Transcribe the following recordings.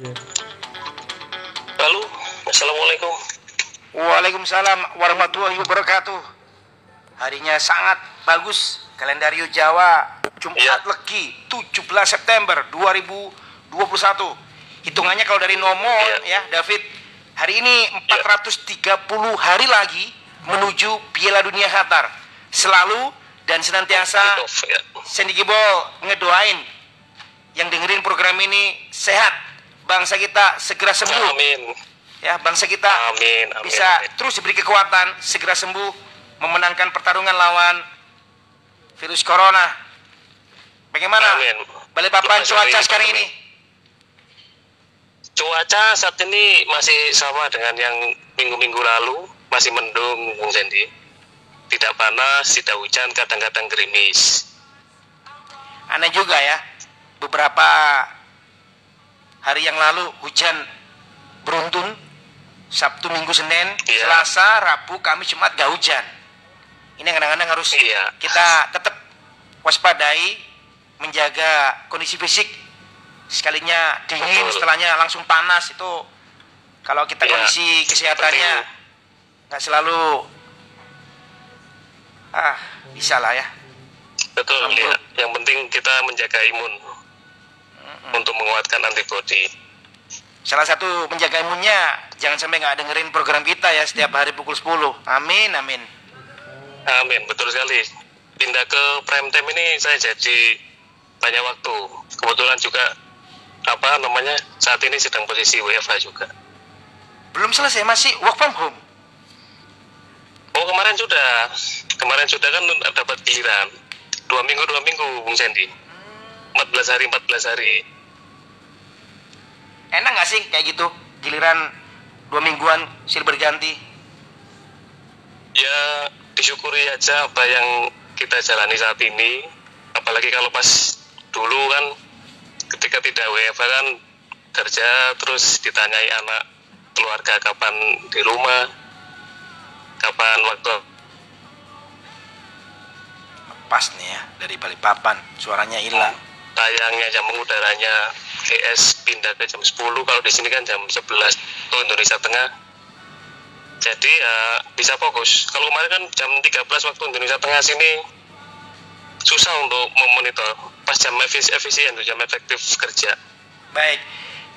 Iya. Halo, Assalamualaikum. Waalaikumsalam warahmatullahi wabarakatuh. Harinya sangat bagus. Kalendario Jawa Jumat Iya. Legi 17 September 2021. Hitungannya kalau dari nomor Iya. ya David, hari ini 430 hari lagi menuju Piala Dunia Qatar. Selalu dan senantiasa Off, ya. Sandy Gibol ngedoain yang dengerin program ini sehat. Bangsa kita segera sembuh Amin. ya bangsa kita Amin, amin, bisa amin. terus diberi kekuatan segera sembuh memenangkan pertarungan lawan virus corona bagaimana Amin. Balikpapan cuaca sekarang ini Cuaca saat ini masih sama dengan yang minggu-minggu lalu, masih mendung, Bung Sandy. Tidak panas, tidak hujan, kadang-kadang gerimis. aneh juga ya beberapa hari yang lalu hujan beruntun Sabtu Minggu Senin Iya. Selasa Rabu Kamis Jumat gak hujan ini kadang-kadang harus Iya. kita tetap waspadai menjaga kondisi fisik sekalinya dingin Betul. setelahnya langsung panas itu kalau kita Iya. kondisi kesehatannya nggak selalu ah bisa lah ya Betul, ya. Yang penting kita menjaga imun untuk menguatkan antibodi. salah satu menjaga imunnya jangan sampai nggak dengerin program kita ya setiap hari pukul 10 amin amin Amin, betul sekali. Pindah ke prime time ini saya jadi banyak waktu. Kebetulan juga apa namanya saat ini sedang posisi WFH juga. belum selesai masih work from home Oh kemarin sudah, kemarin sudah kan dapat giliran dua minggu dua minggu Bung Sandy. 14 hari 14 hari. enak nggak sih kayak gitu giliran dua mingguan silih berganti Ya disyukuri aja apa yang kita jalani saat ini. Apalagi kalau pas dulu kan ketika tidak WFH kan kerja terus ditanyai anak keluarga kapan di rumah, kapan waktu pas nih ya dari Balikpapan suaranya hilang tayangnya jam udaranya GS pindah ke jam 10 kalau di sini kan jam 11 tuh Indonesia Tengah. Jadi ya bisa fokus. Kalau kemarin kan jam 13 waktu Indonesia Tengah sini susah untuk memonitor. Pas jam efis- efisien tuh jam efektif kerja. Baik.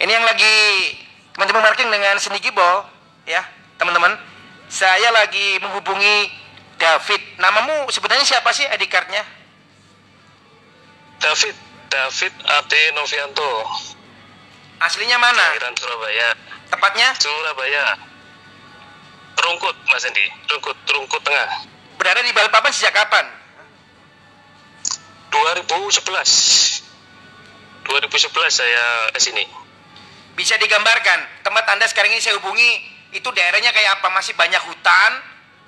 Ini yang lagi teman-teman marking dengan seni gibol ya teman-teman. Saya lagi menghubungi David. Namamu sebenarnya siapa sih ID cardnya? David David Ade Novianto. Aslinya mana? Kelahiran Surabaya. Tepatnya? Surabaya. Rungkut Mas Endi. Rungkut Rungkut Tengah. Berada di Balikpapan sejak kapan? 2011 2011 saya ke sini. Bisa digambarkan tempat anda sekarang ini saya hubungi itu daerahnya kayak apa? Masih banyak hutan?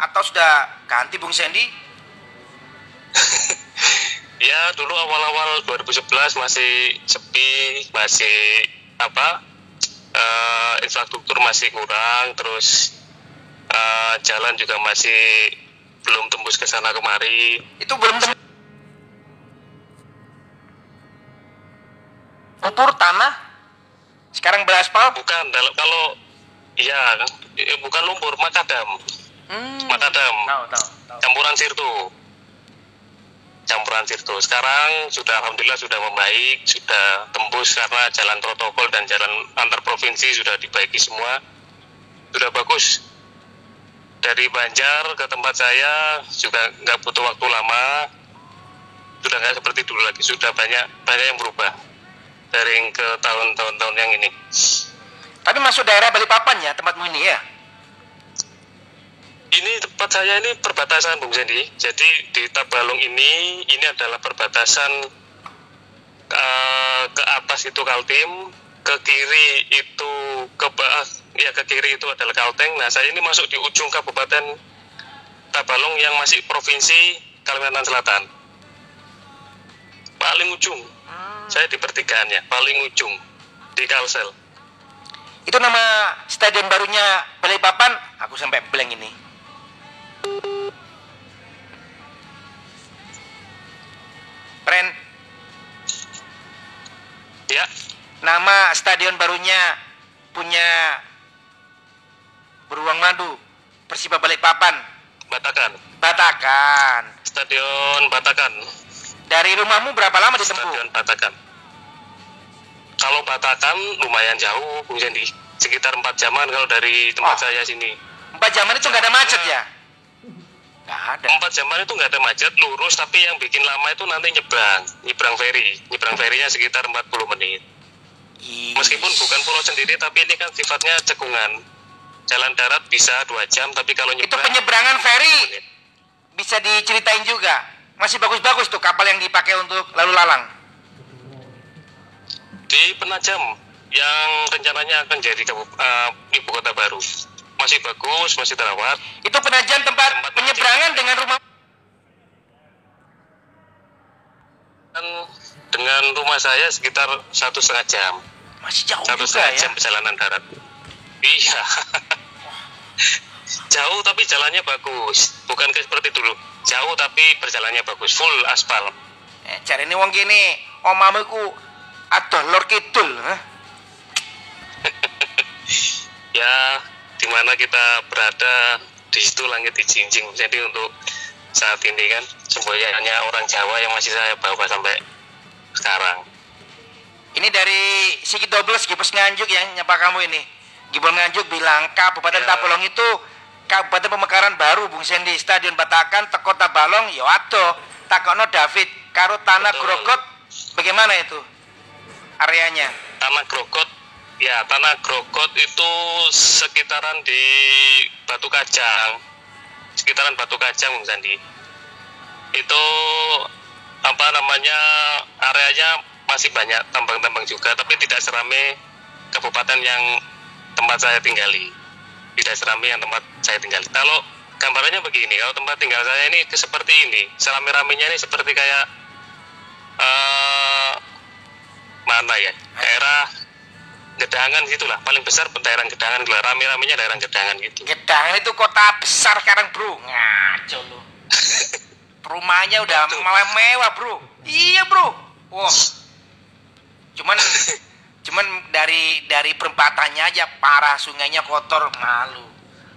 Atau sudah ganti Bung Sandy ya dulu awal-awal 2011 masih sepi masih apa eh, infrastruktur masih kurang terus eh, jalan juga masih belum tembus ke sana kemari. Itu belum tem- lumpur tanah? Sekarang beraspal? Bukan dalam kalau iya eh, bukan lumpur makadam. Hmm. makadam. Tahu tahu tahu. Campuran sirtu campuran sirtu sekarang sudah alhamdulillah sudah membaik sudah tembus karena jalan protokol dan jalan antar provinsi sudah dibaiki semua. Sudah bagus. Dari Banjar ke tempat saya juga nggak butuh waktu lama. Sudah nggak seperti dulu lagi. Sudah banyak banyak yang berubah. Dari ke tahun-tahun tahun yang ini. Tapi masuk daerah Balikpapan ya tempatmu ini ya Ini tempat saya ini perbatasan Bung Sandy. Jadi di Tabalong ini ini adalah perbatasan eh, ke atas itu Kaltim, ke kiri itu ke ba- ya ke kiri itu adalah Kalteng. Nah, saya ini masuk di ujung Kabupaten Tabalong yang masih provinsi Kalimantan Selatan. Paling ujung. Saya di pertigaannya, paling ujung di Kalsel. itu nama stadion barunya Balikpapan aku sampai blank ini Pren Ya, nama stadion barunya punya beruang madu Persiba Balikpapan Batakan. Batakan. Stadion Batakan. Dari rumahmu berapa lama ditempuh? Stadion Batakan. Kalau Batakan lumayan jauh Bung Sandy sekitar 4 jaman kalau dari tempat Oh. saya sini. Empat jaman itu nggak ada macet ya nggak ada. Empat jaman itu nggak ada macet lurus tapi yang bikin lama itu nanti nyebrang nyebrang ferry nyebrang ferinya sekitar 40 menit. Ih. meskipun bukan pulau sendiri tapi ini kan sifatnya cekungan. Jalan darat bisa dua jam tapi kalau itu nyebrang penyeberangan ferry bisa diceritain juga. Masih bagus-bagus tuh kapal yang dipakai untuk lalu lalang. Di Penajam yang rencananya akan jadi eh, ibu kota baru masih bagus masih terawat. Itu penajam tempat Tempat penyeberangan dengan rumah. Dan dengan rumah saya sekitar satu setengah jam. Masih jauh satu juga setengah ya. jam perjalanan darat. Iya. Jauh tapi jalannya bagus. Bukan kayak seperti dulu. Jauh tapi perjalanannya bagus. Full aspal. Eh, cari ini wong gini omamu ku aduh lor kidul hah? ya di mana kita berada di situ langit dijinjing jadi untuk saat ini kan semuanya hanya orang Jawa yang masih saya bawa sampai sekarang. Ini dari Sigit Dobles Gibos Nganjuk yang nyapa kamu ini. Gibon Nganjuk bilang Kabupaten Ya. Tabalong itu Kabupaten Pemekaran baru Bung Sendi. Stadion Batakan Teko Tabalong yo ado takono David karo Tanah. Grogot bagaimana itu areanya? Tanah Grogot ya tanah Grogot itu sekitaran di Batu Kacang sekitaran Batu Kacang Bung Sandi. Itu apa namanya areanya masih banyak tambang-tambang juga tapi tidak serame kabupaten yang tempat saya tinggali. Tidak serame yang tempat saya tinggali. Kalau gambarannya begini kalau tempat tinggal saya ini seperti ini serame-ramenya ini seperti kayak eh mana ya? Daerah Gedangan gitulah paling besar daerah Gedangan gitu lah. rame-ramenya daerah Gedangan gitu. Gedang itu kota besar sekarang bro. Ngaco lu. Rumahnya udah malah mewah bro. Iya bro. Wah. Cuman cuman dari dari perempatannya aja parah sungainya kotor malu.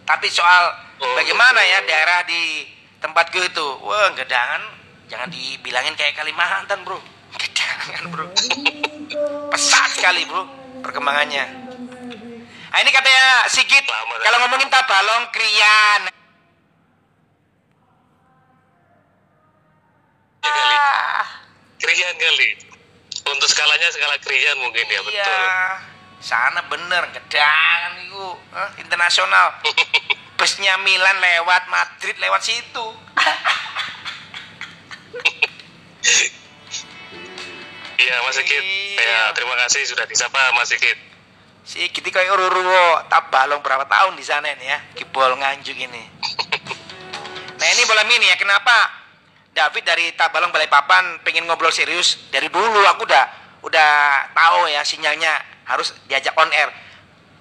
Tapi soal Oh, bagaimana ya gitu. daerah di tempatku itu? Wah gedangan jangan dibilangin kayak Kalimantan bro. Gedangan bro. Pesat sekali bro perkembangannya. Nah, ini katanya Sigit kalau ngomongin Tabalong Krian. Ya kali. Ah, krian kali. Untuk skalanya skala krian mungkin ya iya. betul. Sana bener gedangan itu Hah, internasional. Busnya Milan lewat Madrid lewat situ iya Mas Sigit. Iya. ya terima kasih sudah disapa Mas Sigit. Si kita kayak ururu tabalong berapa tahun di sana ini ya kibol nganjuk ini. Nah ini bola mini ya kenapa? David dari Tabalong Balikpapan pengen ngobrol serius dari dulu aku udah udah tahu ya sinyalnya harus diajak on air.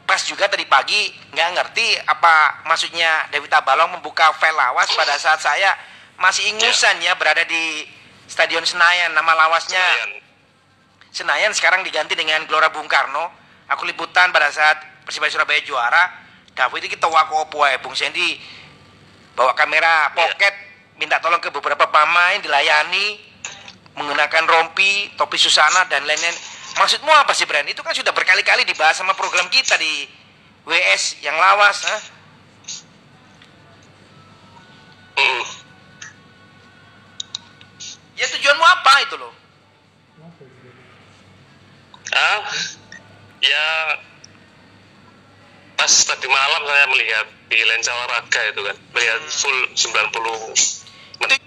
Pas juga tadi pagi nggak ngerti apa maksudnya David Tabalong membuka file lawas pada saat saya masih ingusan ya berada di Stadion Senayan nama lawasnya Senayan. Senayan sekarang diganti dengan Gelora Bung Karno. Aku liputan pada saat Persibaya Surabaya juara. David itu kita wako opo ae, Bung Sandy bawa kamera pocket, minta tolong ke beberapa pemain dilayani menggunakan rompi, topi susana dan lain-lain. Maksudmu apa sih Brand? Itu kan sudah berkali-kali dibahas sama program kita di WS yang lawas? Mm. Ya tujuanmu apa itu loh? ah ya pas tadi malam saya melihat di lensa olahraga itu kan melihat full 90 menit.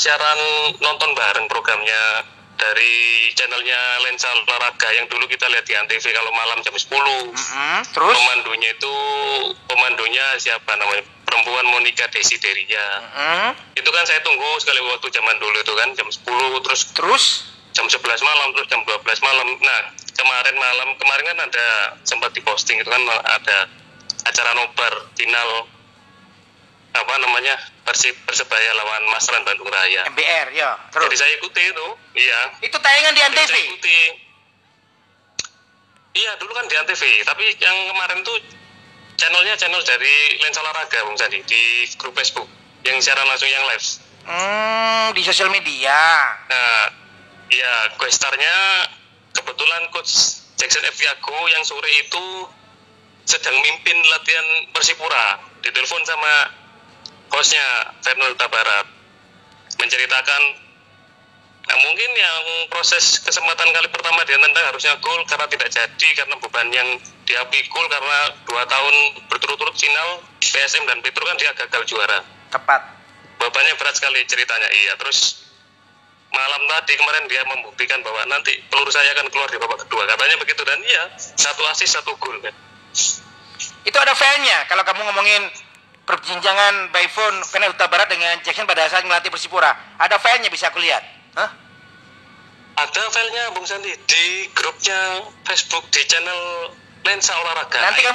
Siaran nonton bareng programnya dari channelnya lensa olahraga yang dulu kita lihat di antv kalau malam jam 10 Mm-mm, Terus? pemandunya itu pemandunya siapa namanya? Perempuan Monica Desideria Mm-mm, itu kan saya tunggu sekali waktu zaman dulu itu kan jam 10 terus Terus? Jam 11 malam terus jam 12 malam nah kemarin malam kemarin kan ada sempat diposting itu kan ada acara nobar final apa namanya Persib Persebaya lawan Masran Bandung Raya. MBR ya. Jadi Terus saya ikuti itu, iya. itu tayangan di Jadi Antv. saya ikuti. Iya dulu kan di Antv, tapi yang kemarin tuh channelnya channel dari Lensa Olahraga Bung Sandi di grup Facebook yang siaran langsung yang live. Hmm, di sosial media. Nah, ya questarnya kebetulan coach Jackson F. Yago yang sore itu sedang mimpin latihan Persipura. Ditelepon sama hostnya Fernando Barat menceritakan nah mungkin yang proses kesempatan kali pertama dia tendang harusnya gol karena tidak jadi karena beban yang dia pikul karena dua tahun berturut-turut final PSM dan Petro kan dia gagal juara Tepat. bebannya berat sekali ceritanya iya terus malam tadi kemarin dia membuktikan bahwa nanti peluru saya akan keluar di babak kedua. Katanya begitu dan? Iya. Satu asis satu gol kan? Itu ada filenya kalau kamu ngomongin perbincangan by phone Fernando Huta Barat dengan Jackson pada saat melatih Persipura. Ada filenya bisa aku lihat. Hah? ada filenya Bung Sandi di grupnya Facebook di channel Lensa Olahraga. Nanti kan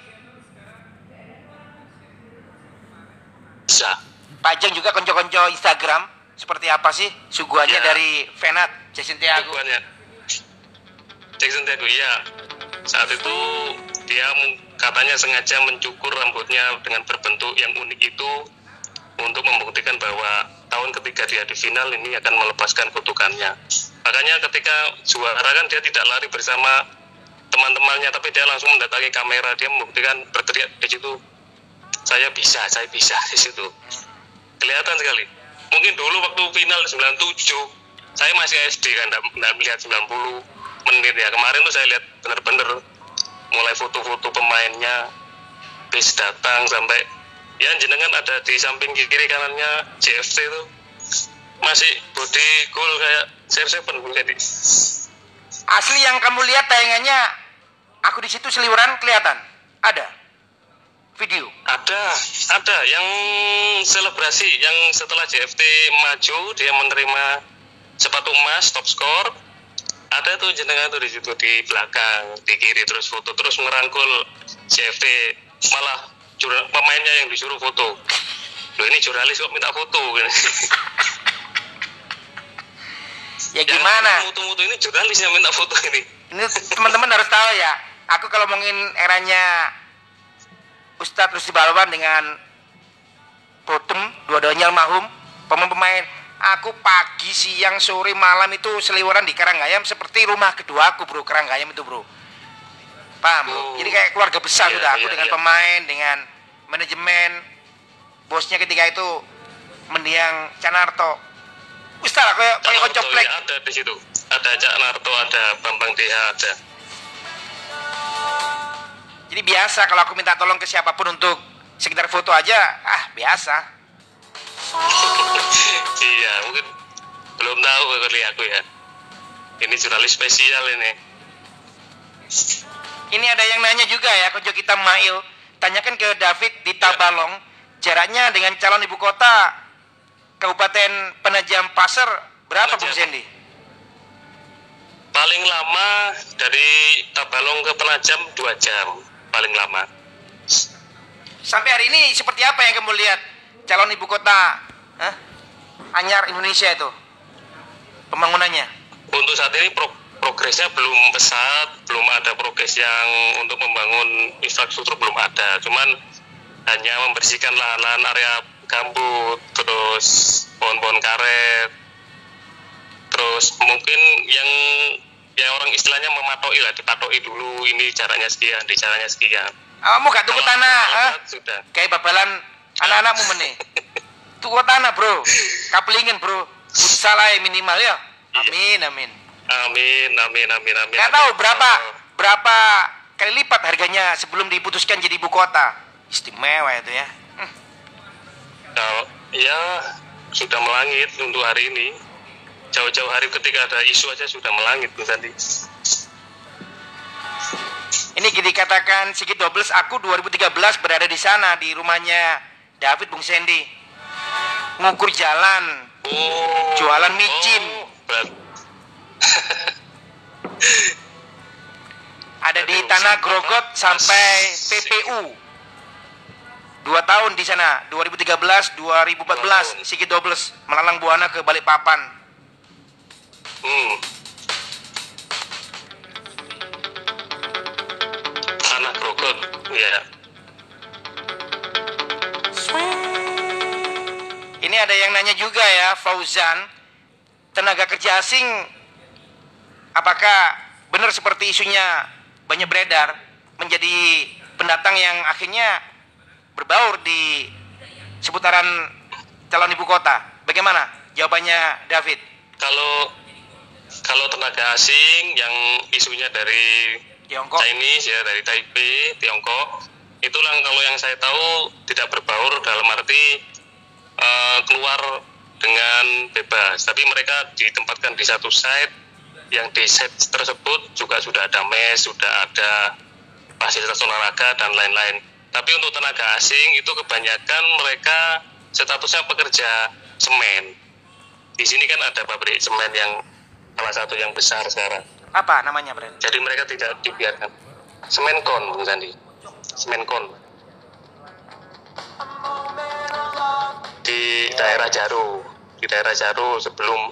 bisa. Pajang juga konco-konco Instagram seperti apa sih suguhannya Ya. dari Fenat Jackson Tiago. Jagoannya Jackson Tiago iya. Saat itu dia katanya sengaja mencukur rambutnya dengan berbentuk yang unik itu untuk membuktikan bahwa tahun ketiga dia di final ini akan melepaskan kutukannya. Makanya ketika juara kan dia tidak lari bersama teman-temannya tapi dia langsung mendatangi kamera. Dia membuktikan berteriak di situ saya bisa saya bisa di situ. Kelihatan sekali mungkin dulu waktu final 97 saya masih SD kan nggak melihat 90 menit ya. Kemarin tuh saya lihat bener-bener mulai foto-foto pemainnya bis datang sampai ya jenengan ada di samping kiri kanannya JFC itu masih body cool kayak CR7 jadi Asli yang kamu lihat tayangannya aku di situ seliweran kelihatan. Ada video. ada ada yang selebrasi yang setelah JFT maju dia menerima sepatu emas top score ada tuh jenengan tuh di situ di belakang di kiri terus foto terus merangkul JFT malah jura- pemainnya yang disuruh foto Loh ini jurnalis kok minta foto Ya gimana? mutu-mutu ini jurnalis yang minta foto ini Ini teman-teman harus tahu ya. Aku kalau ngomongin eranya Ustadz Rusdi Balwan dengan Botem, dua-duanya almarhum, pemain-pemain. Aku pagi, siang, sore, malam itu seliweran di Karanggayam seperti rumah kedua aku bro, Karanggayam itu bro. Paham bro? Oh. Jadi kayak keluarga besar Iya, sudah aku iya, dengan iya. pemain, dengan manajemen, bosnya ketika itu mendiang Canarto. Ustadz, kayak kayak ya ada di situ ada Cak Narto ada Bambang Deha ada Jadi biasa kalau aku minta tolong ke siapa pun untuk sekitar foto aja, ah biasa. iya mungkin belum tahu kali aku ya ini jurnalis spesial ini Ini ada yang nanya juga ya, konco kita Mail. Tanyakan ke David di Tabalong, jaraknya dengan calon ibu kota Kabupaten Penajam Pasir berapa Bung. Sendi? paling lama dari Tabalong ke Penajam dua jam paling lama Sampai hari ini seperti apa yang kamu lihat calon ibu kota Hah? Anyar Indonesia itu pembangunannya? untuk saat ini pro- progresnya belum pesat belum ada progres yang untuk membangun infrastruktur belum ada cuman hanya membersihkan lahan-lahan area gambut terus pohon-pohon karet terus mungkin yang yang orang istilahnya mematoki lah dipatoki dulu ini caranya sekian di caranya sekian Kamu gak tuku Kalau- tanah? berat sudah Kayak babalan anak-anakmu meneh. Tuku tanah bro, kapelingin bro. Aja minimal ya. Amin amin. amin amin amin amin Nggak amin. tahu berapa Oh. berapa kali lipat harganya sebelum diputuskan jadi ibu kota. Istimewa itu ya. Hmm. Ya sudah melangit untuk hari ini. Jauh-jauh hari ketika ada isu aja sudah melangit Bung Sandi. Ini dikatakan Sigit Dobles, aku 2013 berada di sana di rumahnya David Bung Sendi. Ngukur jalan, Oh. Jualan micin. Oh, ada di Tanah? Grogot sampai. PPU. Dua tahun di sana, 2013, 2014, Sigit Dobles, melalang buana ke Balikpapan. Hmm. Tanah ya. Ini ada yang nanya juga ya, Fauzan, tenaga kerja asing, apakah benar seperti isunya banyak beredar menjadi pendatang yang akhirnya berbaur di seputaran calon ibu kota? Bagaimana jawabannya David? Kalau kalau tenaga asing yang isunya dari Tiongkok. Chinese ya dari Taipei, Tiongkok, itulah kalau yang saya tahu tidak berbaur dalam arti uh, keluar dengan bebas, tapi mereka ditempatkan di satu site yang di site tersebut juga sudah ada mes, sudah ada fasilitas olahraga dan lain-lain. Tapi untuk tenaga asing itu kebanyakan mereka statusnya pekerja semen. Di sini kan ada pabrik semen yang salah satu yang besar sekarang. Apa namanya, Bren? Jadi mereka tidak dibiarkan. Semenkon, Bung Sandi. Semenkon. Di daerah Jaru. Di daerah Jaru sebelum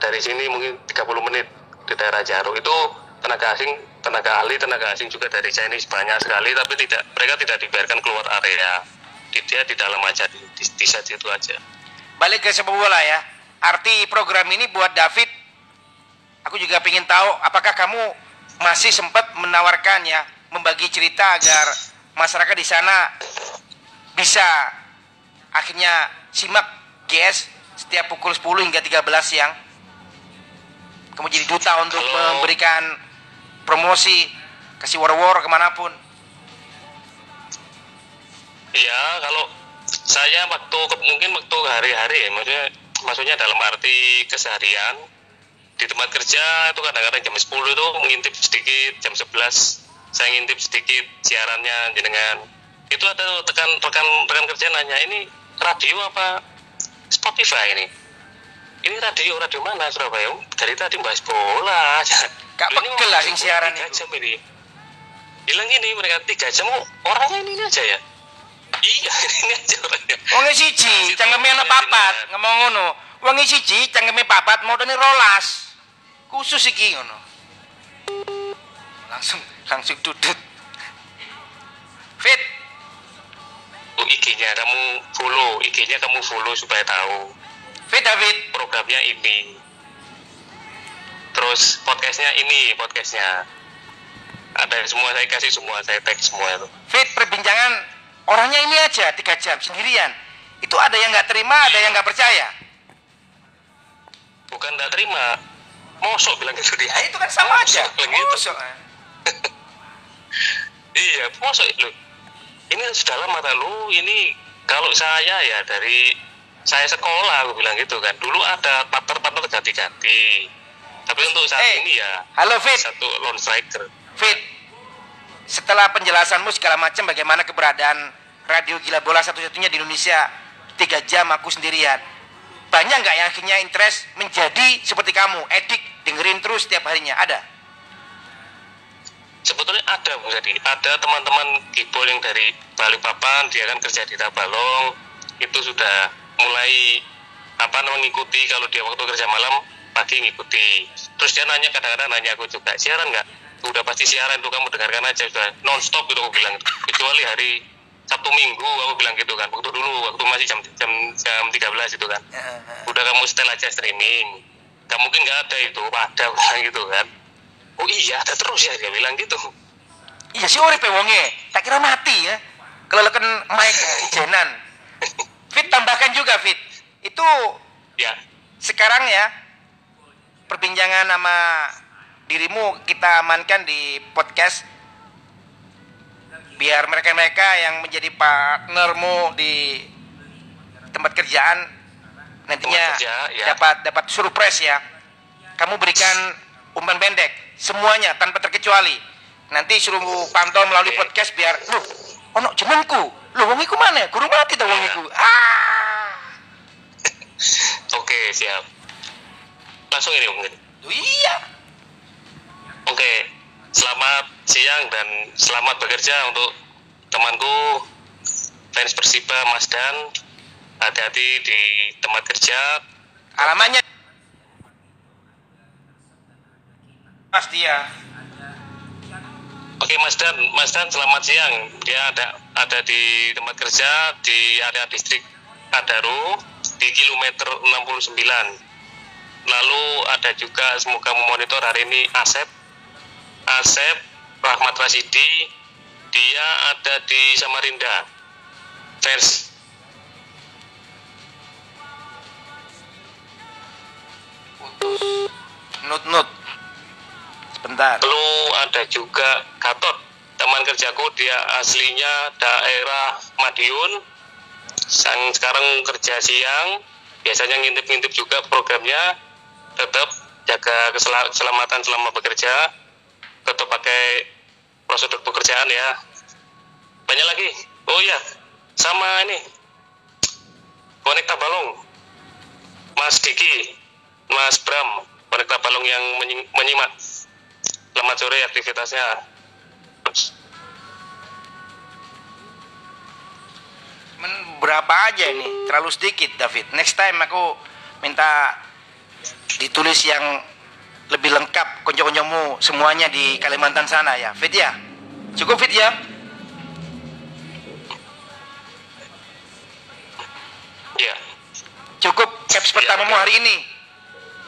dari sini mungkin 30 menit di daerah Jaru itu tenaga asing tenaga ahli tenaga asing juga dari Chinese banyak sekali tapi tidak mereka tidak dibiarkan keluar area di, dia di dalam aja di, di, di set itu aja Balik ke sepak bola ya. Arti program ini buat David, aku juga ingin tahu apakah kamu masih sempat menawarkan ya, membagi cerita agar masyarakat di sana bisa akhirnya simak GS setiap pukul 10 hingga 13 siang. Kamu jadi duta untuk Kalau- memberikan promosi, kasih war-war ke mana pun. Iya, kalau saya waktu mungkin waktu hari-hari ya, maksudnya maksudnya dalam arti keseharian di tempat kerja itu kadang-kadang jam 10 itu mengintip sedikit, jam 11 saya ngintip sedikit siarannya jenengan. Itu ada tekan rekan rekan kerja nanya ini radio apa Spotify ini? Ini radio radio mana Surabaya? "Oh, Dari tadi bahas bola. Ini pegel lah mau sing siaran itu. jam ini. Bilang ini mereka tiga jam oh, orangnya ini aja ya. Iya, ini aja orangnya. Wong siji, cangkeme ana papat, ngomong ngono. Wong siji, cangkeme papat, modene rolas. Khusus iki ngono. Langsung langsung dudut. Fit, Oh, IG-nya kamu follow, IG-nya kamu follow supaya tahu Fit David. programnya ini. Terus podcastnya ini, podcastnya. Ada semua saya kasih semua, saya tag semua itu. Fit perbincangan orangnya ini aja tiga jam sendirian. Itu ada yang nggak terima, ada yang nggak percaya. Bukan nggak terima, mosok bilang gitu dia. Ya itu kan sama aja. Mosok bilang gitu. Mosok, eh. Iya, mosok lu. Ini sudah lama lu, ini kalau saya ya dari saya sekolah aku bilang gitu kan. Dulu ada partner-partner ganti-ganti. Tapi untuk saat Eh, ini ya Halo Fit, satu lone striker. Fit. Setelah penjelasanmu segala macam bagaimana keberadaan radio gila bola satu-satunya di Indonesia tiga jam aku sendirian. Banyak nggak yang akhirnya interest menjadi seperti kamu, edik dengerin terus setiap harinya? Ada? sebetulnya ada Bung Sadi ada teman-teman kibol yang dari Balikpapan dia kan kerja di Tabalong. Itu sudah mulai apa namanya ngikuti kalau dia waktu kerja malam pagi ngikuti. Terus dia nanya kadang-kadang nanya aku juga siaran nggak? Udah pasti siaran tuh kamu dengarkan aja. Sudah non stop gitu aku bilang. Kecuali hari Sabtu Minggu aku bilang gitu kan. Waktu dulu waktu masih jam jam jam 13 itu kan. Udah kamu setel aja streaming gak mungkin nggak ada itu ada bilang gitu kan oh iya ada terus ya dia bilang gitu Iya sih urip ya wonge. Tak kira mati ya. Kelelekan mic ijenan. Fit tambahkan juga Fit. Itu ya sekarang ya perbincangan sama dirimu kita amankan di podcast biar mereka-mereka yang menjadi partnermu di tempat kerjaan nantinya kerja, ya. dapat dapat surprise ya. Kamu berikan umpan pendek semuanya tanpa terkecuali. Nanti suruh pantau melalui Oke. podcast biar loh ono jenengku loh wong iku mana? Guru mati tuh wong Iya. iku. Ah. Oke siap. Langsung ini mungkin iya. Oke selamat siang dan selamat bekerja untuk temanku fans Persiba Mas Dan hati-hati di tempat kerja Alamannya Mas dia. Oke Mas Dan, Mas Dan selamat siang. Dia ada ada di tempat kerja di area distrik Adaro di kilometer 69. Lalu ada juga semoga memonitor hari ini Asep. Asep Rahmat Rasidi dia ada di Samarinda. Vers Nut nut. Sebentar. Lalu ada juga Gatot, teman kerjaku dia aslinya daerah Madiun. Sang sekarang kerja siang, biasanya ngintip-ngintip juga programnya. Tetap jaga kesel- keselamatan selama bekerja. Tetap pakai prosedur pekerjaan ya. Banyak lagi. Oh iya, sama ini. Konekta Balong. Mas Diki, Mas Bram, Konekta Balong yang menyi- menyimak. Selamat sore aktivitasnya. Men, berapa aja ini? Terlalu sedikit, David. Next time aku minta ditulis yang lebih lengkap konco-koncomu semuanya di Kalimantan sana ya. Fit ya? Cukup Fit ya? Ya, Cukup caps pertamamu hari ini.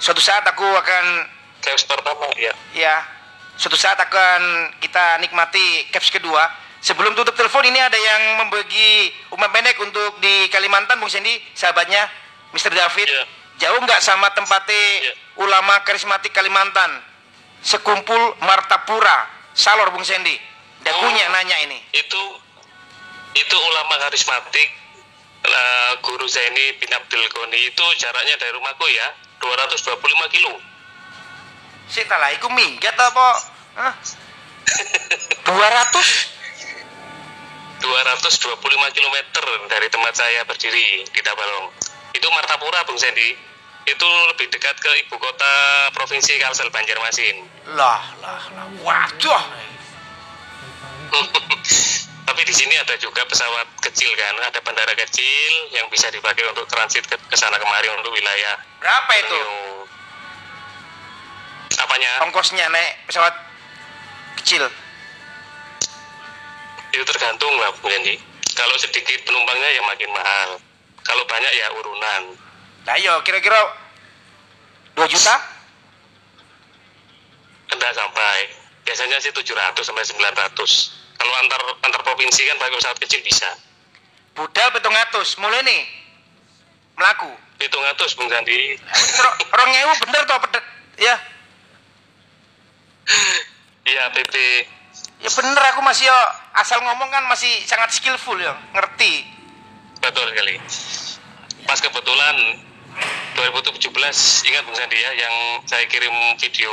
Suatu saat aku akan caps pertama ya. ya suatu saat akan kita nikmati caps kedua sebelum tutup telepon ini ada yang membagi umpan pendek untuk di Kalimantan Bung Sendi sahabatnya Mr. David Iya. jauh nggak sama tempatnya Iya. ulama karismatik Kalimantan sekumpul Martapura Salor Bung Sendi dagunya Oh. nanya ini Itu itu ulama karismatik eh, Guru Zaini bin Abdul Ghani itu jaraknya dari rumahku ya 225 kilo. sih lah iku minggat apa Hah? 200 225 km dari tempat saya berdiri di Tabalong. Itu Martapura Bung Sendi. Itu lebih dekat ke ibu kota provinsi Kalsel Banjarmasin. lah lah lah waduh Tapi di sini ada juga pesawat kecil kan, ada bandara kecil yang bisa dipakai untuk transit ke, ke sana kemari untuk wilayah. berapa itu. Apanya? ongkosnya naik pesawat kecil Itu tergantung lah Bu Yendi. Kalau sedikit penumpangnya ya makin mahal. Kalau banyak ya urunan. Nah, yo kira-kira 2 juta? Enggak sampai. Biasanya sih 700 sampai 900. Kalau antar antar provinsi kan pakai pesawat kecil bisa. Budal betung atus, mulai nih melaku. Hitung atus Bung Sandi. Orang ewu bener toh pedet. Ya, Iya PP. ya bener aku masih yo asal ngomong kan masih sangat skillful ya, ngerti. Betul sekali. Pas kebetulan 2017 ingat Bung Sandi ya yang saya kirim video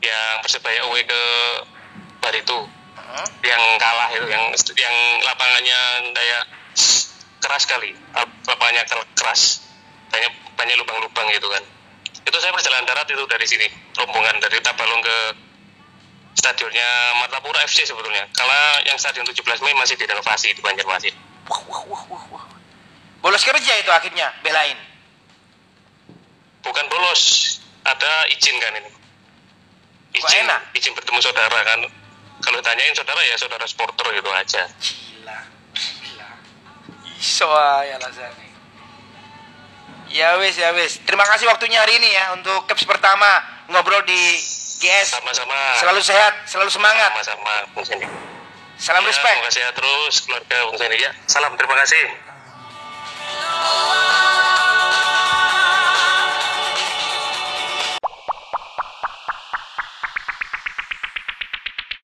yang persebaya away ke Barito Hmm? yang kalah itu yang yang lapangannya kayak keras sekali Lap- lapangannya ker- keras banyak banyak lubang-lubang gitu kan itu saya perjalanan darat itu dari sini rombongan dari Tabalong ke stadionnya Martapura FC sebetulnya kalau yang stadion 17 Mei masih direnovasi di Banjarmasin Wah, wah, wah, wah, wah. Bolos kerja itu akhirnya belain. bukan bolos ada izin kan ini izin enak? izin bertemu saudara kan kalau tanyain saudara ya saudara supporter gitu aja Gila, gila. Iso ya Lazani. Ya wes, ya wes. Terima kasih waktunya hari ini ya untuk caps pertama ngobrol di GS. sama-sama Selalu sehat, selalu semangat. sama-sama Bung Salam Ya, respect. Terima kasih ya terus keluarga Bung Sandy ya. Salam terima kasih.